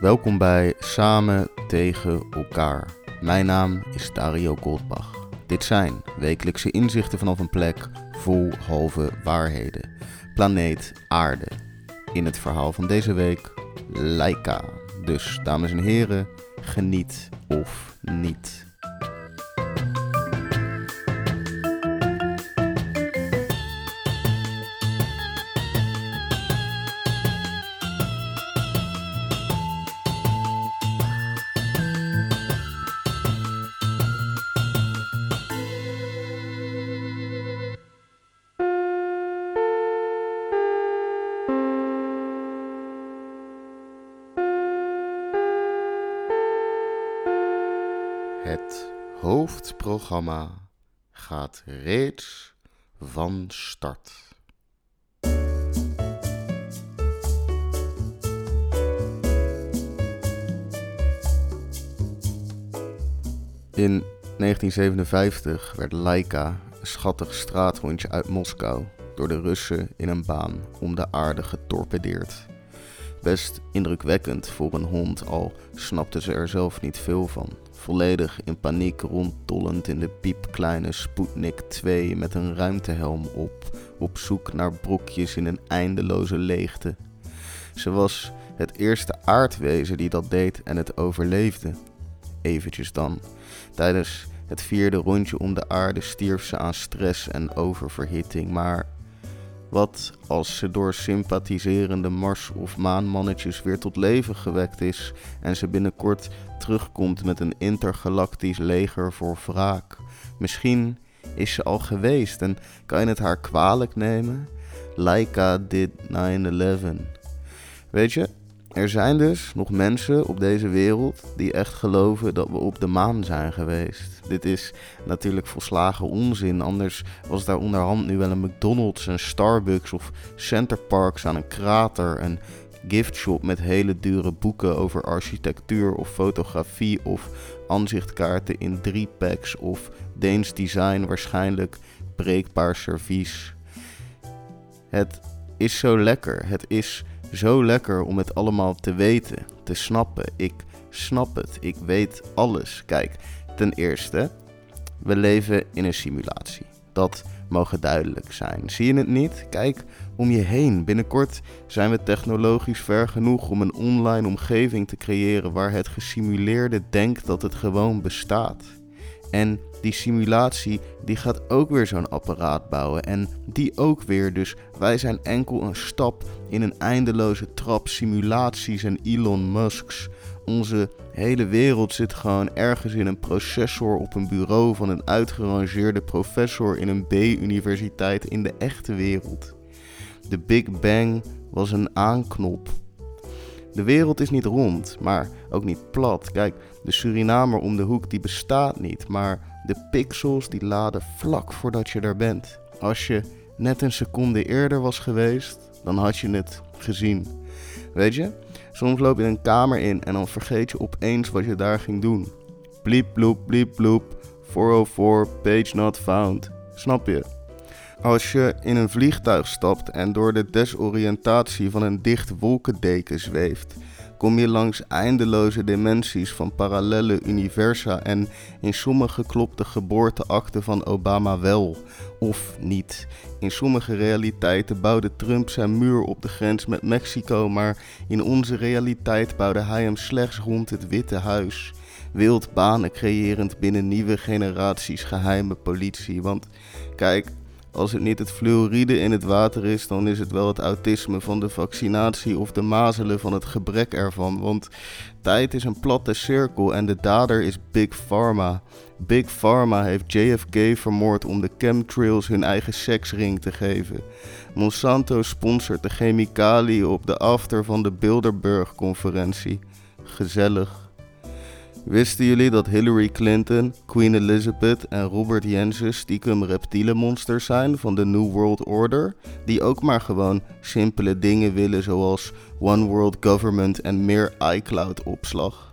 Welkom bij Samen tegen elkaar. Mijn naam is Dario Goldbach. Dit zijn wekelijkse inzichten vanaf een plek vol halve waarheden. Planeet Aarde. In het verhaal van deze week Laika. Dus dames en heren, geniet of niet. Hoofdprogramma gaat reeds van start. In 1957 werd Laika, een schattig straathondje uit Moskou, door de Russen in een baan om de aarde getorpedeerd. Best indrukwekkend voor een hond, al snapte ze er zelf niet veel van. Volledig in paniek ronddollend in de piepkleine Sputnik 2 met een ruimtehelm op, op zoek naar brokjes in een eindeloze leegte. Ze was het eerste aardwezen die dat deed en het overleefde. Eventjes dan. Tijdens het vierde rondje om de aarde stierf ze aan stress en oververhitting, maar wat als ze door sympathiserende Mars- of maanmannetjes weer tot leven gewekt is en ze binnenkort terugkomt met een intergalactisch leger voor wraak? Misschien is ze al geweest en kan je het haar kwalijk nemen? Laika did 9-11. Weet je, er zijn dus nog mensen op deze wereld die echt geloven dat we op de maan zijn geweest. Dit is natuurlijk volslagen onzin, anders was daar onderhand nu wel een McDonald's, een Starbucks of Center Parks aan een krater, een giftshop met hele dure boeken over architectuur of fotografie of aanzichtkaarten in drie packs of Deens design waarschijnlijk breekbaar servies. Het is zo lekker, het is zo lekker om het allemaal te weten, te snappen. Ik snap het, ik weet alles. Kijk, ten eerste, we leven in een simulatie. Dat mogen duidelijk zijn. Zie je het niet? Kijk om je heen. Binnenkort zijn we technologisch ver genoeg om een online omgeving te creëren waar het gesimuleerde denkt dat het gewoon bestaat. En die simulatie die gaat ook weer zo'n apparaat bouwen en die ook weer. Dus wij zijn enkel een stap in een eindeloze trap simulaties en Elon Musk's. Onze hele wereld zit gewoon ergens in een processor op een bureau van een uitgerangeerde professor in een B-universiteit in de echte wereld. De Big Bang was een aanknop. De wereld is niet rond, maar ook niet plat. Kijk, de Surinamer om de hoek die bestaat niet, maar de pixels die laden vlak voordat je er bent. Als je net een seconde eerder was geweest, dan had je het gezien. Weet je, soms loop je een kamer in en dan vergeet je opeens wat je daar ging doen. Bliep bloep bliep bloep, 404, page not found. Snap je? Als je in een vliegtuig stapt en door de desoriëntatie van een dicht wolkendeken zweeft, kom je langs eindeloze dimensies van parallele universa en in sommige klopt de geboorteakte van Obama wel of niet. In sommige realiteiten bouwde Trump zijn muur op de grens met Mexico, maar in onze realiteit bouwde hij hem slechts rond het Witte Huis. Wild banen creërend binnen nieuwe generaties geheime politie. Want kijk, als het niet het fluoride in het water is, dan is het wel het autisme van de vaccinatie of de mazelen van het gebrek ervan. Want tijd is een platte cirkel en de dader is Big Pharma. Big Pharma heeft JFK vermoord om de chemtrails hun eigen seksring te geven. Monsanto sponsort de chemicaliën op de after van de Bilderberg-conferentie. Gezellig. Wisten jullie dat Hillary Clinton, Queen Elizabeth en Robert Jensen stiekem reptielenmonsters zijn van de New World Order? Die ook maar gewoon simpele dingen willen zoals One World Government en meer iCloud-opslag.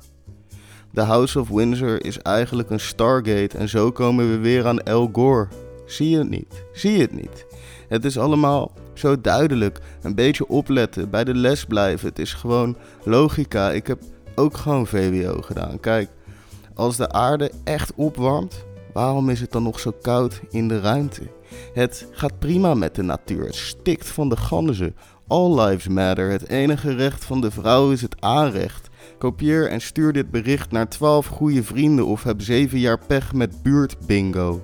De House of Windsor is eigenlijk een Stargate en zo komen we weer aan El Gore. Zie je het niet? Zie je het niet? Het is allemaal zo duidelijk. Een beetje opletten, bij de les blijven. Het is gewoon logica. Ik heb ook gewoon VWO gedaan. Kijk, als de aarde echt opwarmt, waarom is het dan nog zo koud in de ruimte? Het gaat prima met de natuur. Het stikt van de ganzen. All lives matter. Het enige recht van de vrouw is het aanrecht. Kopieer en stuur dit bericht naar 12 goede vrienden of heb 7 jaar pech met buurtbingo.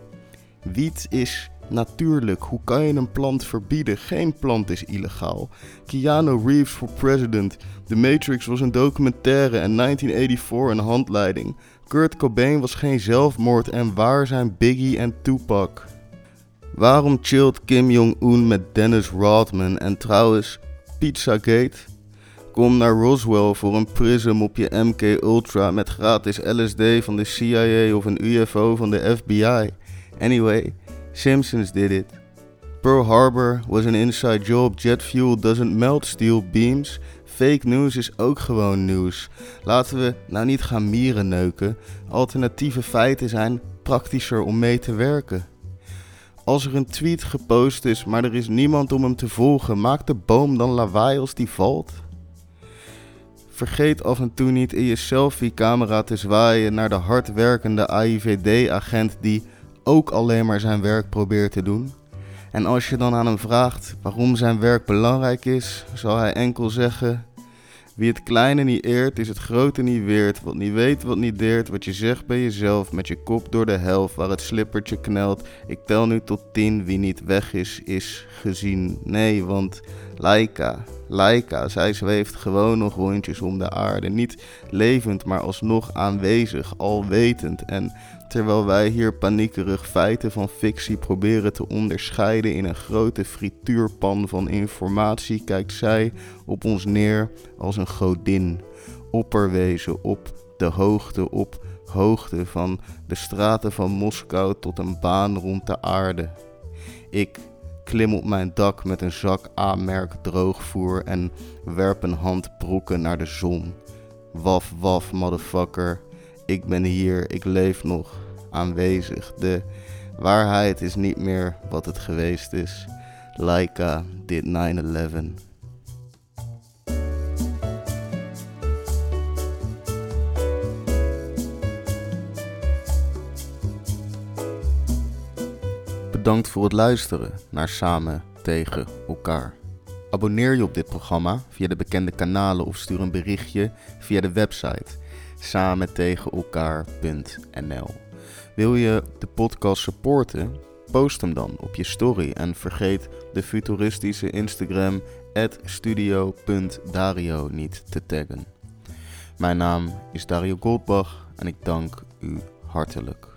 Wiet is natuurlijk. Hoe kan je een plant verbieden? Geen plant is illegaal. Keanu Reeves voor president. The Matrix was een documentaire en 1984 een handleiding. Kurt Cobain was geen zelfmoord en waar zijn Biggie en Tupac? Waarom chillt Kim Jong-un met Dennis Rodman en trouwens Pizzagate? Kom naar Roswell voor een prism op je MK Ultra met gratis LSD van de CIA of een UFO van de FBI. Anyway, Simpsons did it. Pearl Harbor was an inside job. Jet fuel doesn't melt steel beams. Fake news is ook gewoon nieuws. Laten we nou niet gaan mieren neuken. Alternatieve feiten zijn praktischer om mee te werken. Als er een tweet gepost is, maar er is niemand om hem te volgen, maakt de boom dan lawaai als die valt? Vergeet af en toe niet in je selfie-camera te zwaaien naar de hardwerkende AIVD-agent die ook alleen maar zijn werk probeert te doen. En als je dan aan hem vraagt waarom zijn werk belangrijk is, zal hij enkel zeggen: wie het kleine niet eert, is het grote niet weert. Wat niet weet, wat niet deert. Wat je zegt bij jezelf, met je kop door de helft, waar het slippertje knelt. Ik tel nu tot tien, wie niet weg is, is gezien. Nee, want Laika, Laika, zij zweeft gewoon nog rondjes om de aarde. Niet levend, maar alsnog aanwezig, alwetend. En terwijl wij hier paniekerig feiten van fictie proberen te onderscheiden in een grote frituurpan van informatie, kijkt zij op ons neer als een godin, opperwezen op de hoogte, op hoogte van de straten van Moskou tot een baan rond de aarde. Ik klim op mijn dak met een zak A-merk droogvoer en werp een hand broeken naar de zon. Waf, waf, motherfucker. Ik ben hier, ik leef nog, aanwezig. De waarheid is niet meer wat het geweest is. Laika did 9-11. Bedankt voor het luisteren naar Samen tegen elkaar. Abonneer je op dit programma via de bekende kanalen of stuur een berichtje via de website samentegenelkaar.nl. Wil je de podcast supporten? Post hem dan op je story en vergeet de futuristische Instagram studio.dario niet te taggen. Mijn naam is Dario Goldbach en ik dank u hartelijk